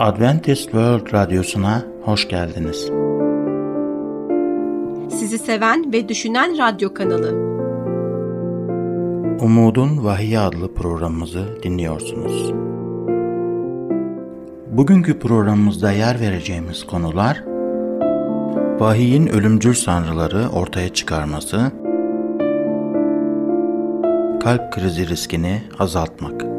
Adventist World Radyosu'na hoş geldiniz. Sizi seven ve düşünen radyo kanalı. Umudun Vahiy adlı programımızı dinliyorsunuz. Bugünkü programımızda yer vereceğimiz konular Vahiyin ölümcül sanrıları ortaya çıkarması, kalp krizi riskini azaltmak.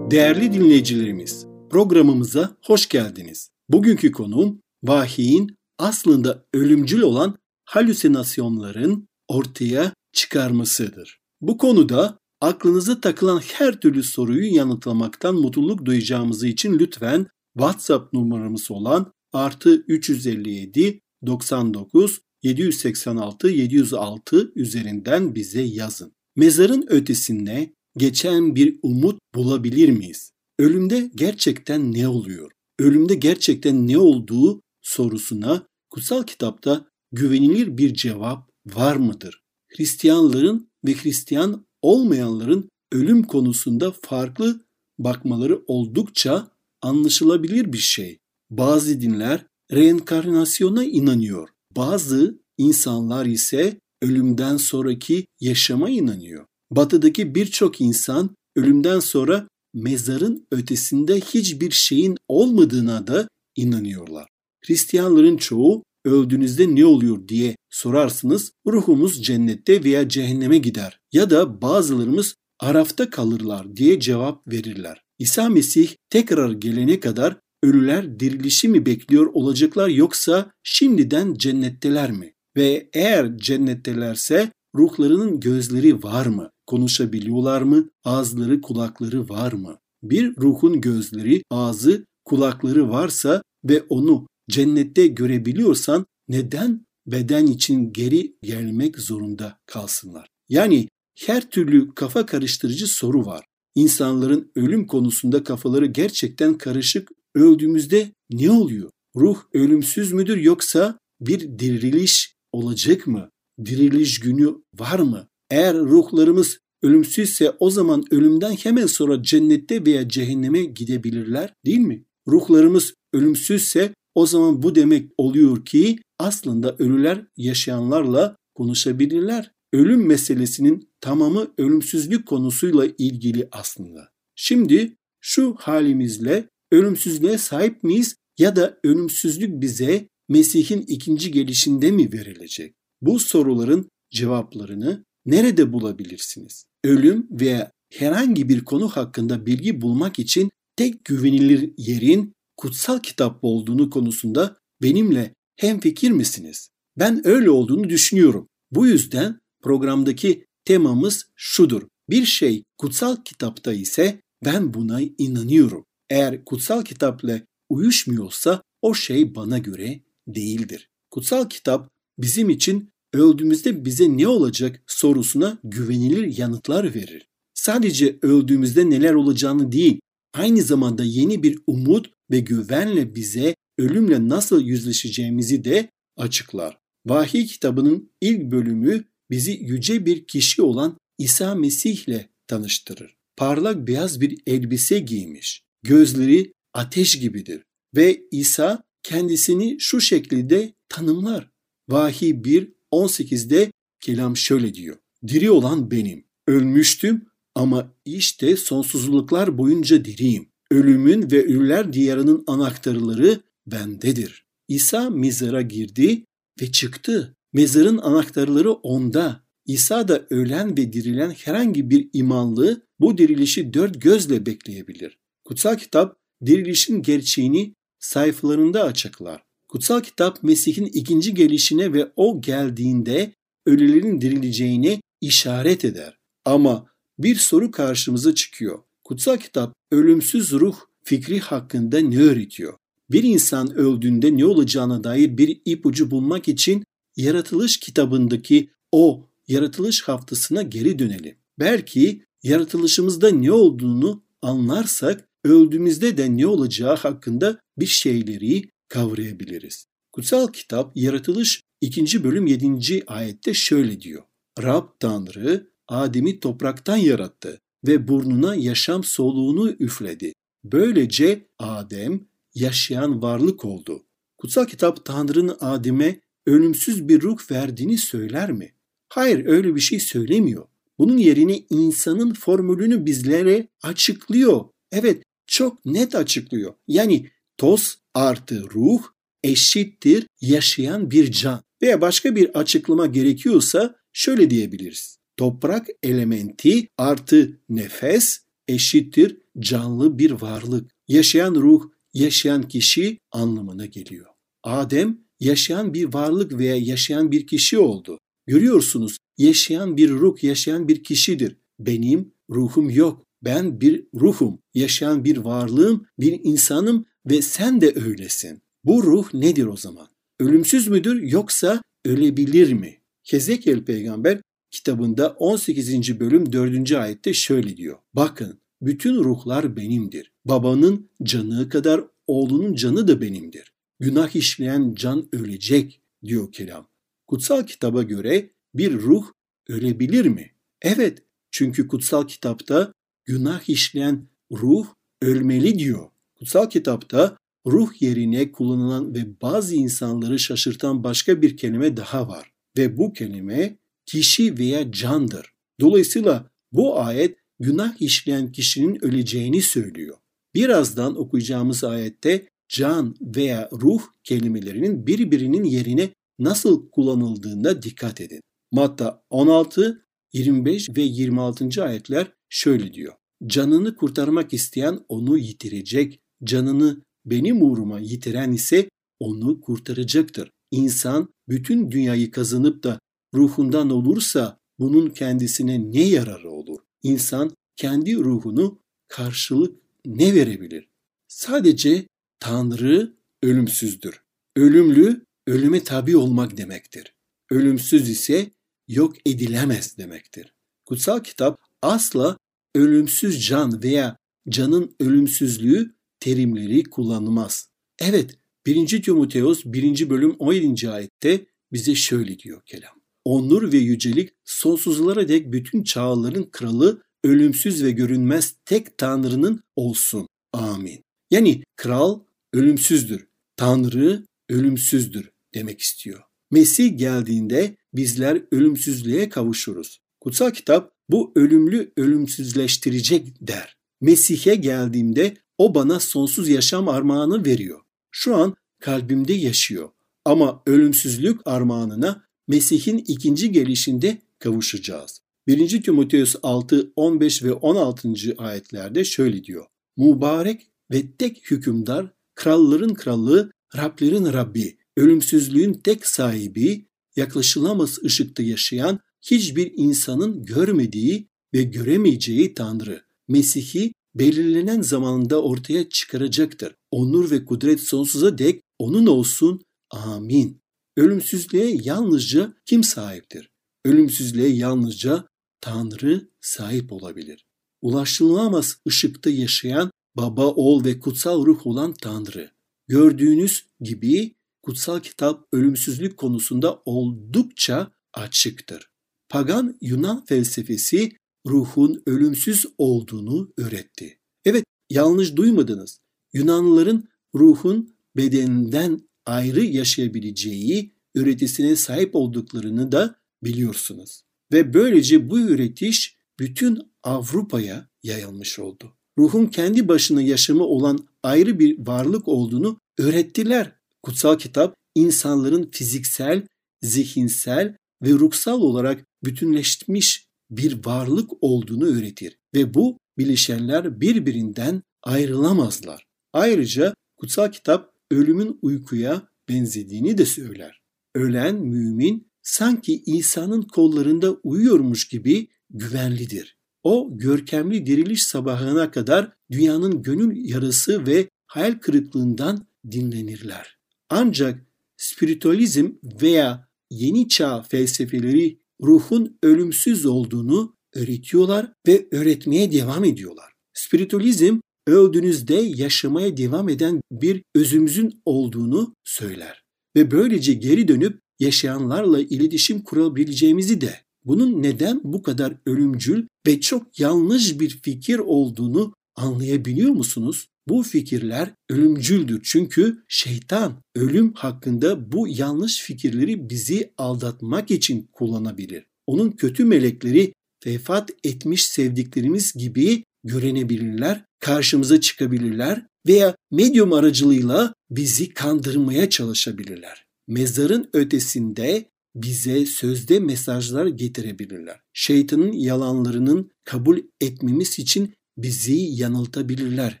Değerli dinleyicilerimiz, programımıza hoş geldiniz. Bugünkü konuğum vahiyin aslında ölümcül olan halüsinasyonların ortaya çıkarmasıdır. Bu konuda aklınıza takılan her türlü soruyu yanıtlamaktan mutluluk duyacağımız için lütfen WhatsApp numaramız olan artı 357 99 786 706 üzerinden bize yazın. Mezarın ötesinde geçen bir umut bulabilir miyiz? Ölümde gerçekten ne oluyor? Ölümde gerçekten ne olduğu sorusuna kutsal kitapta güvenilir bir cevap var mıdır? Hristiyanların ve Hristiyan olmayanların ölüm konusunda farklı bakmaları oldukça anlaşılabilir bir şey. Bazı dinler reenkarnasyona inanıyor. Bazı insanlar ise ölümden sonraki yaşama inanıyor. Batıdaki birçok insan ölümden sonra mezarın ötesinde hiçbir şeyin olmadığına da inanıyorlar. Hristiyanların çoğu öldüğünüzde ne oluyor diye sorarsınız ruhumuz cennette veya cehenneme gider ya da bazılarımız arafta kalırlar diye cevap verirler. İsa Mesih tekrar gelene kadar ölüler dirilişi mi bekliyor olacaklar yoksa şimdiden cennetteler mi? Ve eğer cennettelerse ruhlarının gözleri var mı? Konuşabiliyorlar mı? Ağızları, kulakları var mı? Bir ruhun gözleri, ağzı, kulakları varsa ve onu cennette görebiliyorsan neden beden için geri gelmek zorunda kalsınlar? Yani her türlü kafa karıştırıcı soru var. İnsanların ölüm konusunda kafaları gerçekten karışık. Öldüğümüzde ne oluyor? Ruh ölümsüz müdür yoksa bir diriliş olacak mı? Diriliş günü var mı? Eğer ruhlarımız ölümsüzse o zaman ölümden hemen sonra cennette veya cehenneme gidebilirler değil mi? Ruhlarımız ölümsüzse o zaman bu demek oluyor ki aslında ölüler yaşayanlarla konuşabilirler. Ölüm meselesinin tamamı ölümsüzlük konusuyla ilgili aslında. Şimdi şu halimizle ölümsüzlüğe sahip miyiz ya da ölümsüzlük bize Mesih'in ikinci gelişinde mi verilecek? Bu soruların cevaplarını nerede bulabilirsiniz? Ölüm veya herhangi bir konu hakkında bilgi bulmak için tek güvenilir yerin kutsal kitap olduğunu konusunda benimle hemfikir misiniz? Ben öyle olduğunu düşünüyorum. Bu yüzden programdaki temamız şudur. Bir şey kutsal kitapta ise ben buna inanıyorum. Eğer kutsal kitapla uyuşmuyorsa o şey bana göre değildir. Kutsal kitap bizim için öldüğümüzde bize ne olacak sorusuna güvenilir yanıtlar verir. Sadece öldüğümüzde neler olacağını değil, aynı zamanda yeni bir umut ve güvenle bize ölümle nasıl yüzleşeceğimizi de açıklar. Vahiy kitabının ilk bölümü bizi yüce bir kişi olan İsa Mesih ile tanıştırır. Parlak beyaz bir elbise giymiş. Gözleri ateş gibidir ve İsa kendisini şu şekilde tanımlar. Vahiy 1 18'de kelam şöyle diyor. Diri olan benim. Ölmüştüm ama işte sonsuzluklar boyunca diriyim. Ölümün ve ölüler diyarının anahtarları bendedir. İsa mezara girdi ve çıktı. Mezarın anahtarları onda. İsa da ölen ve dirilen herhangi bir imanlı bu dirilişi dört gözle bekleyebilir. Kutsal kitap dirilişin gerçeğini sayfalarında açıklar. Kutsal kitap Mesih'in ikinci gelişine ve o geldiğinde ölülerin dirileceğine işaret eder. Ama bir soru karşımıza çıkıyor. Kutsal kitap ölümsüz ruh fikri hakkında ne öğretiyor? Bir insan öldüğünde ne olacağına dair bir ipucu bulmak için yaratılış kitabındaki o yaratılış haftasına geri dönelim. Belki yaratılışımızda ne olduğunu anlarsak öldüğümüzde de ne olacağı hakkında bir şeyleri kavrayabiliriz. Kutsal kitap Yaratılış 2. bölüm 7. ayette şöyle diyor. Rab Tanrı Adem'i topraktan yarattı. ve burnuna yaşam soluğunu üfledi. Böylece Adem yaşayan varlık oldu. Kutsal kitap Tanrı'nın Adem'e ölümsüz bir ruh verdiğini söyler mi? Hayır öyle bir şey söylemiyor. Bunun yerine insanın formülünü bizlere açıklıyor. Evet çok net açıklıyor. Yani toz artı ruh eşittir yaşayan bir can. Veya başka bir açıklama gerekiyorsa şöyle diyebiliriz. Toprak elementi artı nefes eşittir canlı bir varlık. Yaşayan ruh, yaşayan kişi anlamına geliyor. Adem yaşayan bir varlık veya yaşayan bir kişi oldu. Görüyorsunuz yaşayan bir ruh, yaşayan bir kişidir. Benim ruhum yok. Ben bir ruhum, yaşayan bir varlığım, bir insanım ve sen de öylesin. Bu ruh nedir o zaman? Ölümsüz müdür yoksa ölebilir mi? Hezekiel peygamber kitabında 18. bölüm 4. ayette şöyle diyor. Bakın bütün ruhlar benimdir. Babanın canı kadar oğlunun canı da benimdir. Günah işleyen can ölecek diyor kelam. Kutsal kitaba göre bir ruh ölebilir mi? Evet çünkü kutsal kitapta günah işleyen ruh ölmeli diyor. Kutsal kitapta ruh yerine kullanılan ve bazı insanları şaşırtan başka bir kelime daha var. Ve bu kelime kişi veya candır. Dolayısıyla bu ayet günah işleyen kişinin öleceğini söylüyor. Birazdan okuyacağımız ayette can veya ruh kelimelerinin birbirinin yerine nasıl kullanıldığında dikkat edin. Matta 16, 25 ve 26. ayetler şöyle diyor. Canını kurtarmak isteyen onu yitirecek, canını benim uğruma yitiren ise onu kurtaracaktır. İnsan bütün dünyayı kazanıp da ruhundan olursa bunun kendisine ne yararı olur? İnsan kendi ruhunu karşılık ne verebilir? Sadece Tanrı ölümsüzdür. Ölümlü ölüme tabi olmak demektir. Ölümsüz ise yok edilemez demektir. Kutsal kitap asla ölümsüz can veya canın ölümsüzlüğü terimleri kullanılmaz. Evet, 1. Timoteos 1. bölüm 17. ayette bize şöyle diyor kelam. Onur ve yücelik sonsuzlara dek bütün çağların kralı, ölümsüz ve görünmez tek Tanrı'nın olsun. Amin. Yani kral ölümsüzdür. Tanrı ölümsüzdür demek istiyor. Mesih geldiğinde bizler ölümsüzlüğe kavuşuruz. Kutsal kitap bu ölümlü ölümsüzleştirecek der. Mesih'e geldiğimde o bana sonsuz yaşam armağanı veriyor. Şu an kalbimde yaşıyor. Ama ölümsüzlük armağanına Mesih'in ikinci gelişinde kavuşacağız. 1. Timoteus 6, 15 ve 16. ayetlerde şöyle diyor. Mübarek ve tek hükümdar, kralların krallığı, Rablerin Rabbi, ölümsüzlüğün tek sahibi, yaklaşılamaz ışıkta yaşayan, hiçbir insanın görmediği ve göremeyeceği Tanrı, Mesih'i belirlenen zamanında ortaya çıkaracaktır. Onur ve kudret sonsuza dek onun olsun. Amin. Ölümsüzlüğe yalnızca kim sahiptir? Ölümsüzlüğe yalnızca Tanrı sahip olabilir. Ulaşılamaz ışıkta yaşayan baba, oğul ve kutsal ruh olan Tanrı. Gördüğünüz gibi kutsal kitap ölümsüzlük konusunda oldukça açıktır. Pagan Yunan felsefesi ruhun ölümsüz olduğunu öğretti. Evet, yanlış duymadınız. Yunanlıların ruhun bedeninden ayrı yaşayabileceği öğretisine sahip olduklarını da biliyorsunuz. Ve böylece bu öğretiş bütün Avrupa'ya yayılmış oldu. Ruhun kendi başına yaşamı olan ayrı bir varlık olduğunu öğrettiler. Kutsal kitap insanların fiziksel, zihinsel ve ruhsal olarak bütünleşmiş bir varlık olduğunu öğretir ve bu bileşenler birbirinden ayrılamazlar. Ayrıca kutsal kitap ölümün uykuya benzediğini de söyler. Ölen mümin sanki İsa'nın kollarında uyuyormuş gibi güvenlidir. O görkemli diriliş sabahına kadar dünyanın gönül yarası ve hayal kırıklığından dinlenirler. Ancak spiritüalizm veya yeni çağ felsefeleri ruhun ölümsüz olduğunu öğretiyorlar ve öğretmeye devam ediyorlar. Spiritüalizm öldüğünüzde yaşamaya devam eden bir özümüzün olduğunu söyler ve böylece geri dönüp yaşayanlarla iletişim kurabileceğimizi de bunun neden bu kadar ölümcül ve çok yanlış bir fikir olduğunu anlayabiliyor musunuz? Bu fikirler ölümcüldür çünkü şeytan ölüm hakkında bu yanlış fikirleri bizi aldatmak için kullanabilir. Onun kötü melekleri vefat etmiş sevdiklerimiz gibi görenebilirler, karşımıza çıkabilirler veya medyum aracılığıyla bizi kandırmaya çalışabilirler. Mezarın ötesinde bize sözde mesajlar getirebilirler. Şeytanın yalanlarının kabul etmemiz için bizi yanıltabilirler.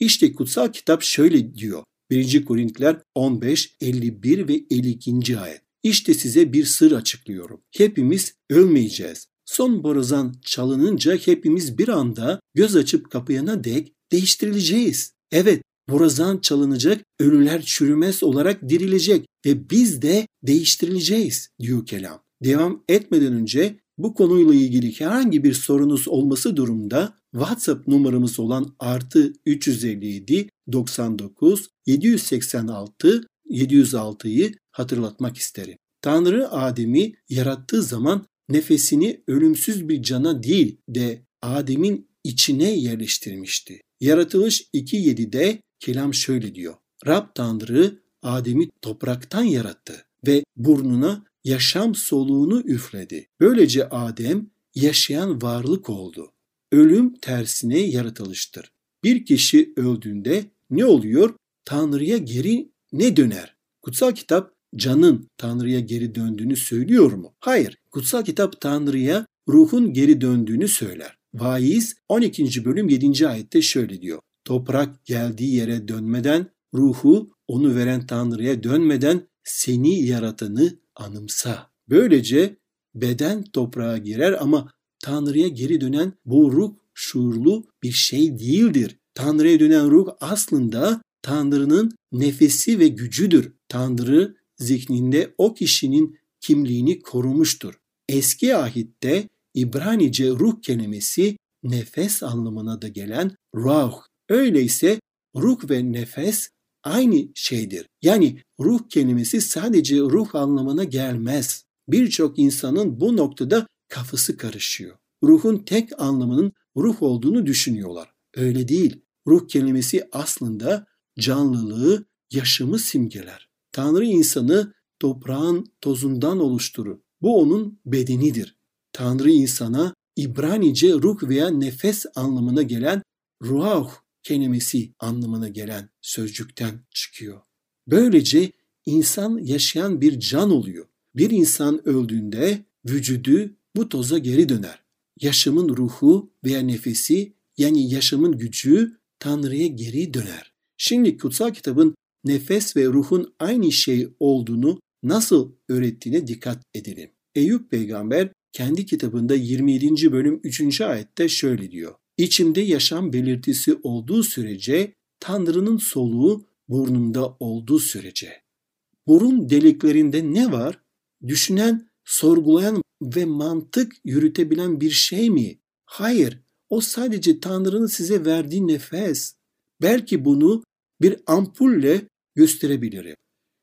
İşte kutsal kitap şöyle diyor. 1. Korintiler 15, 51 ve 52. ayet. İşte size bir sır açıklıyorum. Hepimiz ölmeyeceğiz. Son borazan çalınınca hepimiz bir anda göz açıp kapayana dek değiştirileceğiz. Evet, borazan çalınacak, ölüler çürümez olarak dirilecek ve biz de değiştirileceğiz diyor kelam. Devam etmeden önce bu konuyla ilgili herhangi bir sorunuz olması durumda WhatsApp numaramız olan artı 357 99 786 706'yı hatırlatmak isterim. Tanrı Adem'i yarattığı zaman nefesini ölümsüz bir cana değil de Adem'in içine yerleştirmişti. Yaratılış 2.7'de kelam şöyle diyor. Rab Tanrı Adem'i topraktan yarattı ve burnuna yaşam soluğunu üfledi. Böylece Adem yaşayan varlık oldu. Ölüm tersine yaratılıştır. Bir kişi öldüğünde ne oluyor? Tanrı'ya geri ne döner? Kutsal kitap canın Tanrı'ya geri döndüğünü söylüyor mu? Hayır. Kutsal kitap Tanrı'ya ruhun geri döndüğünü söyler. Vaiz 12. bölüm 7. ayette şöyle diyor. Toprak geldiği yere dönmeden, ruhu onu veren Tanrı'ya dönmeden seni yaratanı anımsa. Böylece beden toprağa girer ama Tanrı'ya geri dönen bu ruh şuurlu bir şey değildir. Tanrı'ya dönen ruh aslında Tanrı'nın nefesi ve gücüdür. Tanrı zihninde o kişinin kimliğini korumuştur. Eski ahitte İbranice ruh kelimesi nefes anlamına da gelen ruh. Öyleyse ruh ve nefes aynı şeydir. Yani ruh kelimesi sadece ruh anlamına gelmez. Birçok insanın bu noktada kafası karışıyor. Ruhun tek anlamının ruh olduğunu düşünüyorlar. Öyle değil. Ruh kelimesi aslında canlılığı, yaşamı simgeler. Tanrı insanı toprağın tozundan oluşturur. Bu onun bedenidir. Tanrı insana İbranice ruh veya nefes anlamına gelen ruh kelimesi anlamına gelen sözcükten çıkıyor. Böylece insan yaşayan bir can oluyor. Bir insan öldüğünde vücudu bu toza geri döner. Yaşamın ruhu veya nefesi yani yaşamın gücü Tanrı'ya geri döner. Şimdi kutsal kitabın nefes ve ruhun aynı şey olduğunu nasıl öğrettiğine dikkat edelim. Eyüp peygamber kendi kitabında 27. bölüm 3. ayette şöyle diyor. İçimde yaşam belirtisi olduğu sürece Tanrı'nın soluğu burnumda olduğu sürece. Burun deliklerinde ne var? Düşünen, sorgulayan ve mantık yürütebilen bir şey mi? Hayır, o sadece Tanrı'nın size verdiği nefes. Belki bunu bir ampulle gösterebilirim.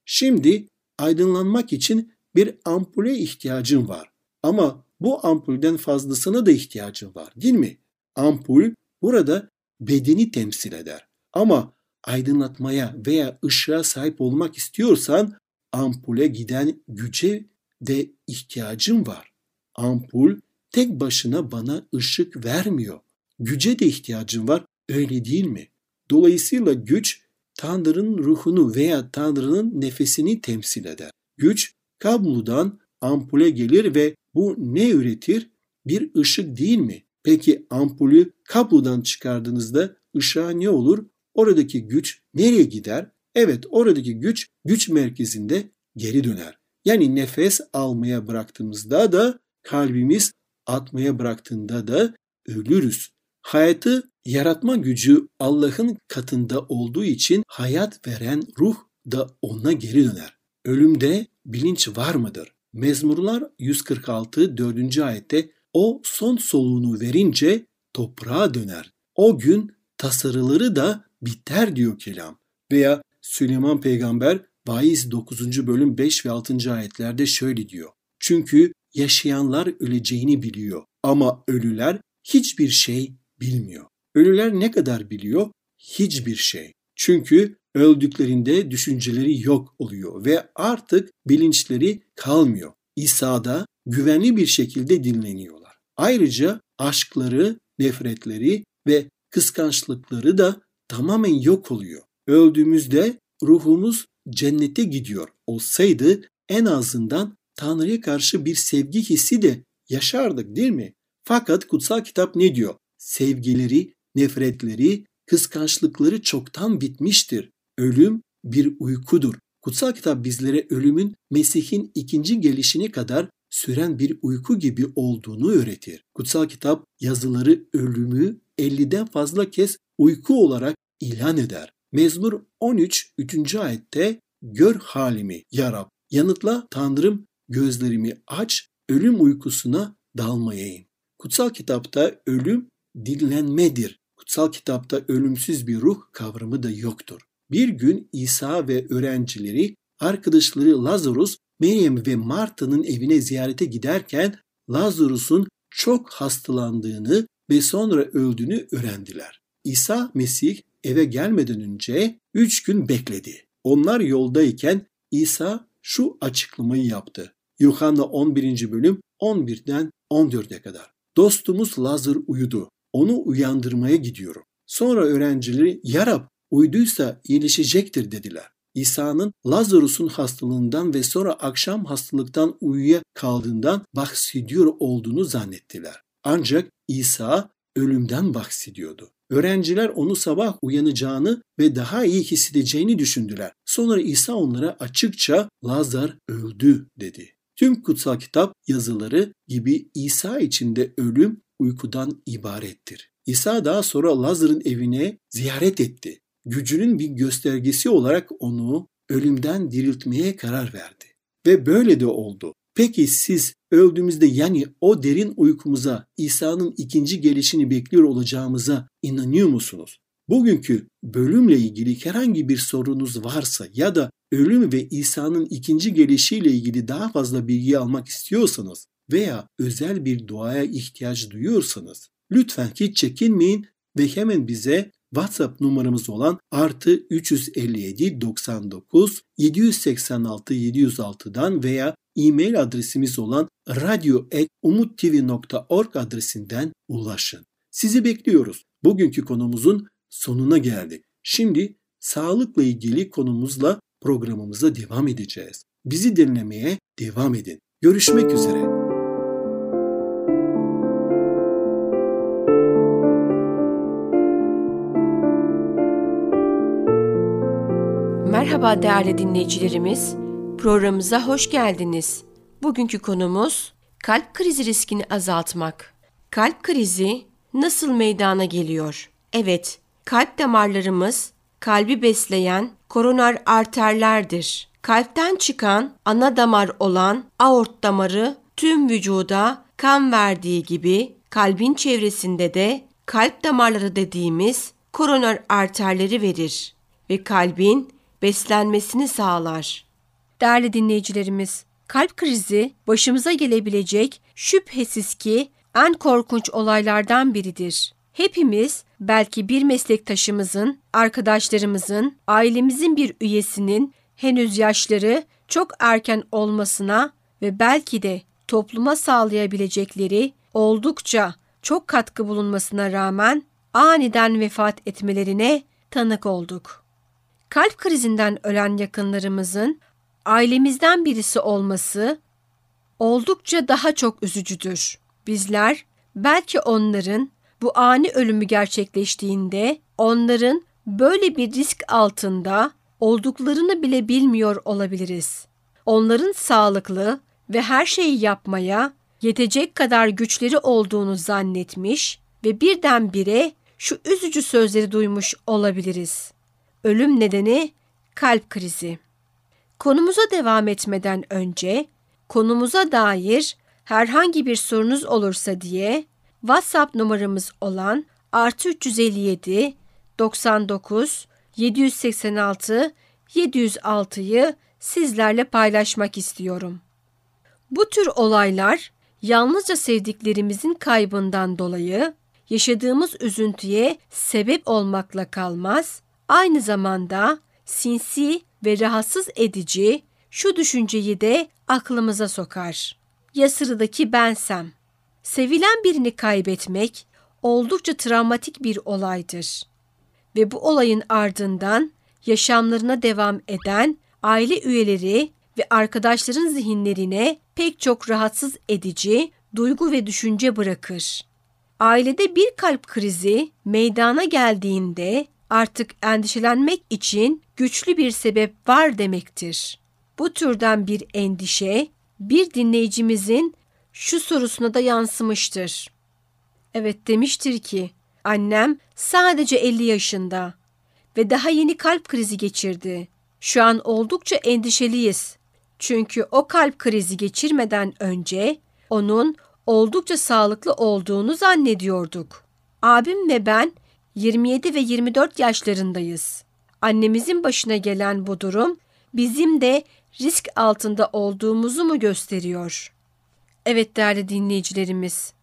Şimdi aydınlanmak için bir ampule ihtiyacın var. Ama bu ampulden fazlasına da ihtiyacın var değil mi? Ampul burada bedeni temsil eder. Ama aydınlatmaya veya ışığa sahip olmak istiyorsan ampule giden güce de ihtiyacın var. Ampul tek başına bana ışık vermiyor. Güce de ihtiyacın var öyle değil mi? Dolayısıyla güç Tanrı'nın ruhunu veya Tanrı'nın nefesini temsil eder. Güç kablodan ampule gelir ve bu ne üretir? Bir ışık değil mi? Peki ampulü kablodan çıkardığınızda ışığa ne olur? Oradaki güç nereye gider? Evet oradaki güç güç merkezinde geri döner. Yani nefes almaya bıraktığımızda da kalbimiz atmaya bıraktığında da ölürüz. Hayatı yaratma gücü Allah'ın katında olduğu için hayat veren ruh da ona geri döner. Ölümde bilinç var mıdır? Mezmurlar 146 4. ayette o son soluğunu verince toprağa döner. O gün tasarıları da biter diyor kelam. Veya Süleyman peygamber Vaiz 9. bölüm 5 ve 6. ayetlerde şöyle diyor. Çünkü yaşayanlar öleceğini biliyor ama ölüler hiçbir şey bilmiyor. Ölüler ne kadar biliyor? Hiçbir şey. Çünkü öldüklerinde düşünceleri yok oluyor ve artık bilinçleri kalmıyor. İsa'da güvenli bir şekilde dinleniyorlar. Ayrıca aşkları, nefretleri ve kıskançlıkları da tamamen yok oluyor. Öldüğümüzde ruhumuz cennete gidiyor olsaydı en azından Tanrı'ya karşı bir sevgi hissi de yaşardık değil mi? Fakat kutsal kitap ne diyor? Sevgileri, nefretleri, kıskançlıkları çoktan bitmiştir. Ölüm bir uykudur. Kutsal kitap bizlere ölümün Mesih'in ikinci gelişine kadar süren bir uyku gibi olduğunu öğretir. Kutsal kitap yazıları ölümü 50'den fazla kez uyku olarak ilan eder. Mezmur 13 3. ayette gör halimi ya Rab. Yanıtla Tanrım gözlerimi aç ölüm uykusuna dalmayayım. Kutsal kitapta ölüm dinlenmedir. Kutsal kitapta ölümsüz bir ruh kavramı da yoktur. Bir gün İsa ve öğrencileri arkadaşları Lazarus, Meryem ve Marta'nın evine ziyarete giderken Lazarus'un çok hastalandığını ve sonra öldüğünü öğrendiler. İsa Mesih eve gelmeden önce üç gün bekledi. Onlar yoldayken İsa şu açıklamayı yaptı. Yuhanna 11. bölüm 11'den 14'e kadar. Dostumuz Lazar uyudu. Onu uyandırmaya gidiyorum. Sonra öğrencileri yarab uyduysa iyileşecektir dediler. İsa'nın Lazarus'un hastalığından ve sonra akşam hastalıktan uyuya kaldığından bahsediyor olduğunu zannettiler. Ancak İsa ölümden bahsediyordu. Öğrenciler onu sabah uyanacağını ve daha iyi hissedeceğini düşündüler. Sonra İsa onlara açıkça Lazar öldü dedi. Tüm kutsal kitap yazıları gibi İsa için de ölüm uykudan ibarettir. İsa daha sonra Lazar'ın evine ziyaret etti. Gücünün bir göstergesi olarak onu ölümden diriltmeye karar verdi. Ve böyle de oldu. Peki siz öldüğümüzde yani o derin uykumuza İsa'nın ikinci gelişini bekliyor olacağımıza inanıyor musunuz? Bugünkü bölümle ilgili herhangi bir sorunuz varsa ya da ölüm ve İsa'nın ikinci gelişiyle ilgili daha fazla bilgi almak istiyorsanız veya özel bir duaya ihtiyaç duyuyorsanız lütfen hiç çekinmeyin ve hemen bize WhatsApp numaramız olan artı 357 99 786 706'dan veya e-mail adresimiz olan radyo.umuttv.org adresinden ulaşın. Sizi bekliyoruz. Bugünkü konumuzun sonuna geldik. Şimdi sağlıkla ilgili konumuzla programımıza devam edeceğiz. Bizi dinlemeye devam edin. Görüşmek üzere. Merhaba değerli dinleyicilerimiz. Programımıza hoş geldiniz. Bugünkü konumuz kalp krizi riskini azaltmak. Kalp krizi nasıl meydana geliyor? Evet, kalp damarlarımız kalbi besleyen koroner arterlerdir. Kalpten çıkan ana damar olan aort damarı tüm vücuda kan verdiği gibi kalbin çevresinde de kalp damarları dediğimiz koroner arterleri verir ve kalbin beslenmesini sağlar. Değerli dinleyicilerimiz, kalp krizi başımıza gelebilecek şüphesiz ki en korkunç olaylardan biridir. Hepimiz belki bir meslektaşımızın, arkadaşlarımızın, ailemizin bir üyesinin henüz yaşları çok erken olmasına ve belki de topluma sağlayabilecekleri oldukça çok katkı bulunmasına rağmen aniden vefat etmelerine tanık olduk. Kalp krizinden ölen yakınlarımızın ailemizden birisi olması oldukça daha çok üzücüdür. Bizler belki onların bu ani ölümü gerçekleştiğinde onların böyle bir risk altında olduklarını bile bilmiyor olabiliriz. Onların sağlıklı ve her şeyi yapmaya yetecek kadar güçleri olduğunu zannetmiş ve birdenbire şu üzücü sözleri duymuş olabiliriz. Ölüm nedeni kalp krizi. Konumuza devam etmeden önce konumuza dair herhangi bir sorunuz olursa diye WhatsApp numaramız olan artı 357 99 786 706'yı sizlerle paylaşmak istiyorum. Bu tür olaylar yalnızca sevdiklerimizin kaybından dolayı yaşadığımız üzüntüye sebep olmakla kalmaz, aynı zamanda sinsi ve rahatsız edici şu düşünceyi de aklımıza sokar. Ya sıradaki bensem? Sevilen birini kaybetmek oldukça travmatik bir olaydır. Ve bu olayın ardından yaşamlarına devam eden aile üyeleri ve arkadaşların zihinlerine pek çok rahatsız edici duygu ve düşünce bırakır. Ailede bir kalp krizi meydana geldiğinde artık endişelenmek için güçlü bir sebep var demektir. Bu türden bir endişe bir dinleyicimizin şu sorusuna da yansımıştır. Evet demiştir ki annem sadece 50 yaşında ve daha yeni kalp krizi geçirdi. Şu an oldukça endişeliyiz. Çünkü o kalp krizi geçirmeden önce onun oldukça sağlıklı olduğunu zannediyorduk. Abim ve ben 27 ve 24 yaşlarındayız. Annemizin başına gelen bu durum bizim de risk altında olduğumuzu mu gösteriyor? Evet değerli dinleyicilerimiz.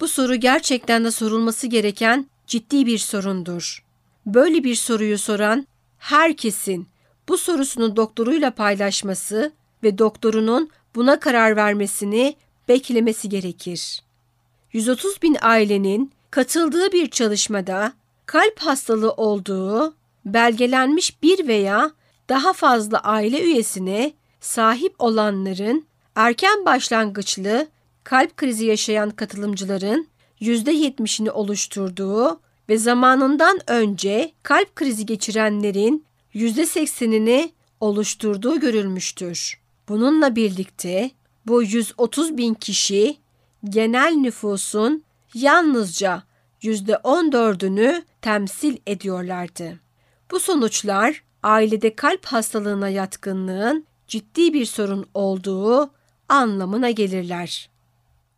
Bu soru gerçekten de sorulması gereken ciddi bir sorundur. Böyle bir soruyu soran herkesin bu sorusunu doktoruyla paylaşması ve doktorunun buna karar vermesini beklemesi gerekir. 130 bin ailenin katıldığı bir çalışmada kalp hastalığı olduğu belgelenmiş bir veya daha fazla aile üyesine sahip olanların erken başlangıçlı kalp krizi yaşayan katılımcıların %70'ini oluşturduğu ve zamanından önce kalp krizi geçirenlerin %80'ini oluşturduğu görülmüştür. Bununla birlikte bu 130 bin kişi genel nüfusun yalnızca %14'ünü temsil ediyorlardı. Bu sonuçlar ailede kalp hastalığına yatkınlığın ciddi bir sorun olduğu anlamına gelirler.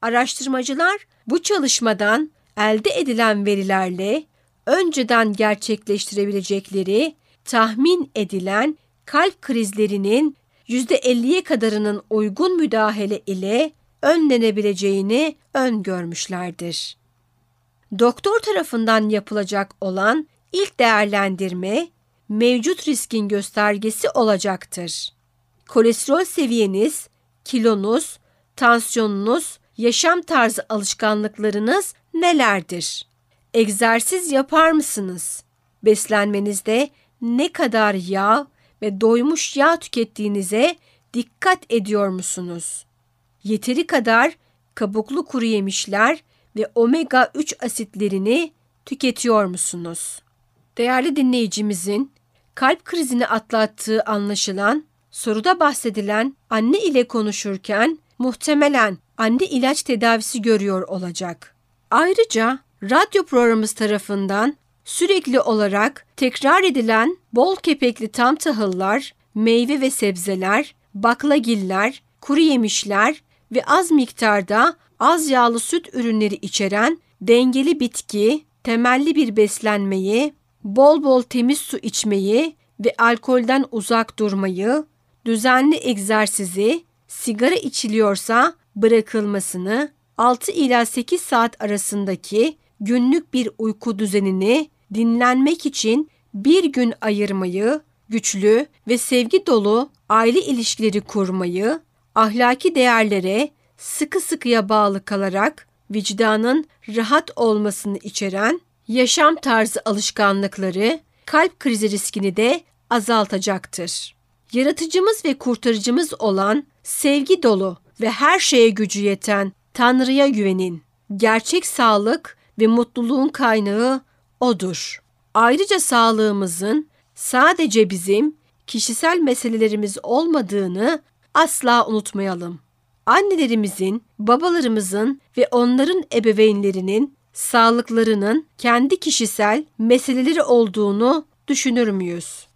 Araştırmacılar bu çalışmadan elde edilen verilerle önceden gerçekleştirebilecekleri tahmin edilen kalp krizlerinin %50'ye kadarının uygun müdahale ile önlenebileceğini öngörmüşlerdir. Doktor tarafından yapılacak olan ilk değerlendirme mevcut riskin göstergesi olacaktır. Kolesterol seviyeniz, kilonuz, tansiyonunuz, yaşam tarzı alışkanlıklarınız nelerdir? Egzersiz yapar mısınız? Beslenmenizde ne kadar yağ ve doymuş yağ tükettiğinize dikkat ediyor musunuz? Yeteri kadar kabuklu kuru yemişler ve omega 3 asitlerini tüketiyor musunuz? Değerli dinleyicimizin kalp krizini atlattığı anlaşılan, soruda bahsedilen anne ile konuşurken muhtemelen anne ilaç tedavisi görüyor olacak. Ayrıca radyo programımız tarafından sürekli olarak tekrar edilen bol kepekli tam tahıllar, meyve ve sebzeler, baklagiller, kuru yemişler ve az miktarda az yağlı süt ürünleri içeren dengeli bitki, temelli bir beslenmeyi, bol bol temiz su içmeyi ve alkolden uzak durmayı, düzenli egzersizi, sigara içiliyorsa bırakılmasını, 6 ila 8 saat arasındaki günlük bir uyku düzenini dinlenmek için bir gün ayırmayı, güçlü ve sevgi dolu aile ilişkileri kurmayı, ahlaki değerlere sıkı sıkıya bağlı kalarak vicdanın rahat olmasını içeren yaşam tarzı alışkanlıkları kalp krizi riskini de azaltacaktır. Yaratıcımız ve kurtarıcımız olan sevgi dolu ve her şeye gücü yeten Tanrı'ya güvenin. Gerçek sağlık ve mutluluğun kaynağı odur. Ayrıca sağlığımızın sadece bizim kişisel meselelerimiz olmadığını asla unutmayalım. Annelerimizin, babalarımızın ve onların ebeveynlerinin sağlıklarının kendi kişisel meseleleri olduğunu düşünür müyüz?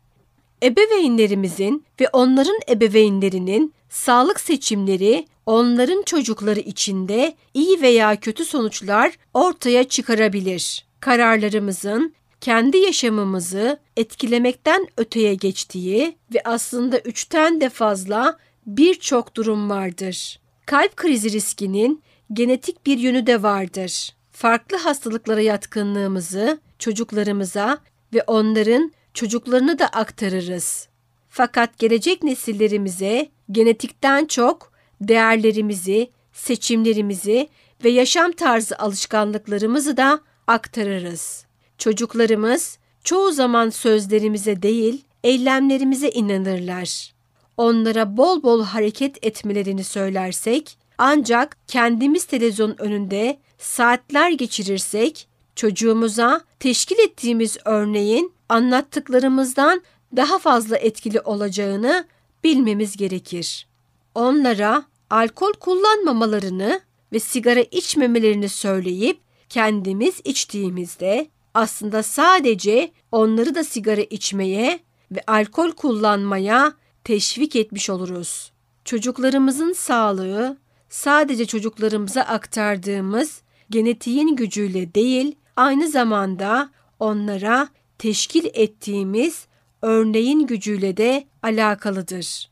Ebeveynlerimizin ve onların ebeveynlerinin sağlık seçimleri onların çocukları içinde iyi veya kötü sonuçlar ortaya çıkarabilir. Kararlarımızın kendi yaşamımızı etkilemekten öteye geçtiği ve aslında üçten de fazla birçok durum vardır. Kalp krizi riskinin genetik bir yönü de vardır. Farklı hastalıklara yatkınlığımızı çocuklarımıza ve onların çocuklarını da aktarırız. Fakat gelecek nesillerimize genetikten çok değerlerimizi, seçimlerimizi ve yaşam tarzı alışkanlıklarımızı da aktarırız. Çocuklarımız çoğu zaman sözlerimize değil, eylemlerimize inanırlar. Onlara bol bol hareket etmelerini söylersek, ancak kendimiz televizyon önünde saatler geçirirsek, çocuğumuza teşkil ettiğimiz örneğin anlattıklarımızdan daha fazla etkili olacağını bilmemiz gerekir. Onlara alkol kullanmamalarını ve sigara içmemelerini söyleyip kendimiz içtiğimizde aslında sadece onları da sigara içmeye ve alkol kullanmaya teşvik etmiş oluruz. Çocuklarımızın sağlığı sadece çocuklarımıza aktardığımız genetiğin gücüyle değil, aynı zamanda onlara teşkil ettiğimiz örneğin gücüyle de alakalıdır.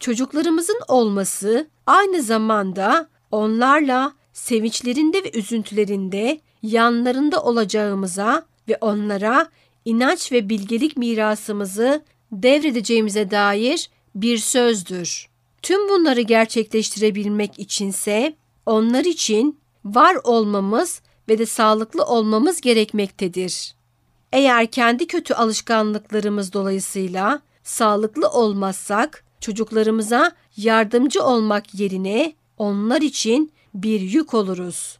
Çocuklarımızın olması aynı zamanda onlarla sevinçlerinde ve üzüntülerinde yanlarında olacağımıza ve onlara inanç ve bilgelik mirasımızı devredeceğimize dair bir sözdür. Tüm bunları gerçekleştirebilmek içinse onlar için var olmamız ve de sağlıklı olmamız gerekmektedir. Eğer kendi kötü alışkanlıklarımız dolayısıyla sağlıklı olmazsak çocuklarımıza yardımcı olmak yerine onlar için bir yük oluruz.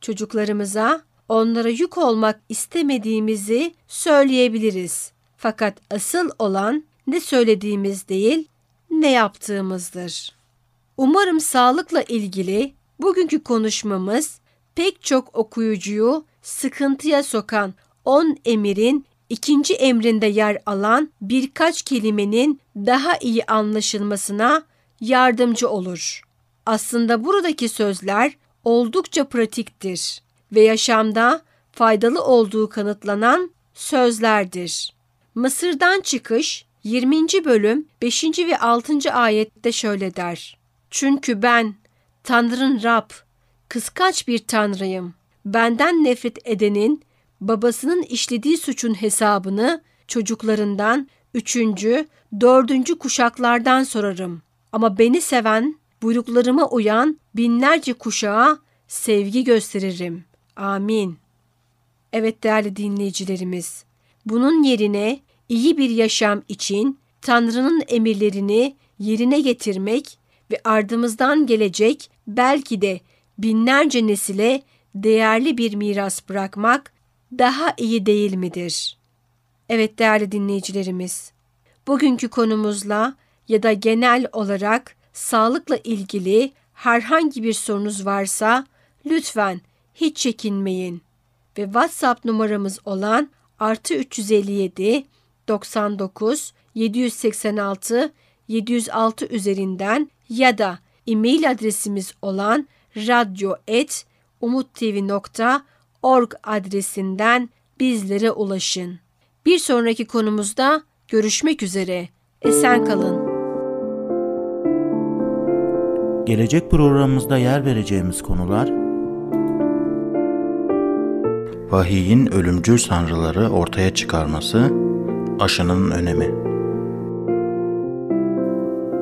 Çocuklarımıza onlara yük olmak istemediğimizi söyleyebiliriz. Fakat asıl olan ne söylediğimiz değil, ne yaptığımızdır. Umarım sağlıkla ilgili bugünkü konuşmamız pek çok okuyucuyu sıkıntıya sokan 10 emirin ikinci emrinde yer alan birkaç kelimenin daha iyi anlaşılmasına yardımcı olur. Aslında buradaki sözler oldukça pratiktir ve yaşamda faydalı olduğu kanıtlanan sözlerdir. Mısır'dan çıkış 20. bölüm 5. ve 6. ayette şöyle der. Çünkü ben Tanrın Rab, kıskaç bir tanrıyım. Benden nefret edenin babasının işlediği suçun hesabını çocuklarından üçüncü, dördüncü kuşaklardan sorarım. Ama beni seven, buyruklarıma uyan binlerce kuşağa sevgi gösteririm. Amin. Evet değerli dinleyicilerimiz, bunun yerine iyi bir yaşam için Tanrı'nın emirlerini yerine getirmek ve ardımızdan gelecek belki de binlerce nesile değerli bir miras bırakmak daha iyi değil midir? Evet değerli dinleyicilerimiz, bugünkü konumuzla ya da genel olarak sağlıkla ilgili herhangi bir sorunuz varsa lütfen hiç çekinmeyin ve WhatsApp numaramız olan artı 357 99 786 706 üzerinden ya da e-mail adresimiz olan radyo.umuttv.org adresinden bizlere ulaşın. Bir sonraki konumuzda görüşmek üzere. Esen kalın. Gelecek programımızda yer vereceğimiz konular Vahiyin ölümcül sanrıları ortaya çıkarması, aşının önemi.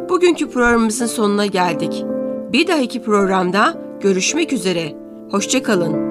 Bugünkü programımızın sonuna geldik. Bir dahaki programda görüşmek üzere. Hoşçakalın.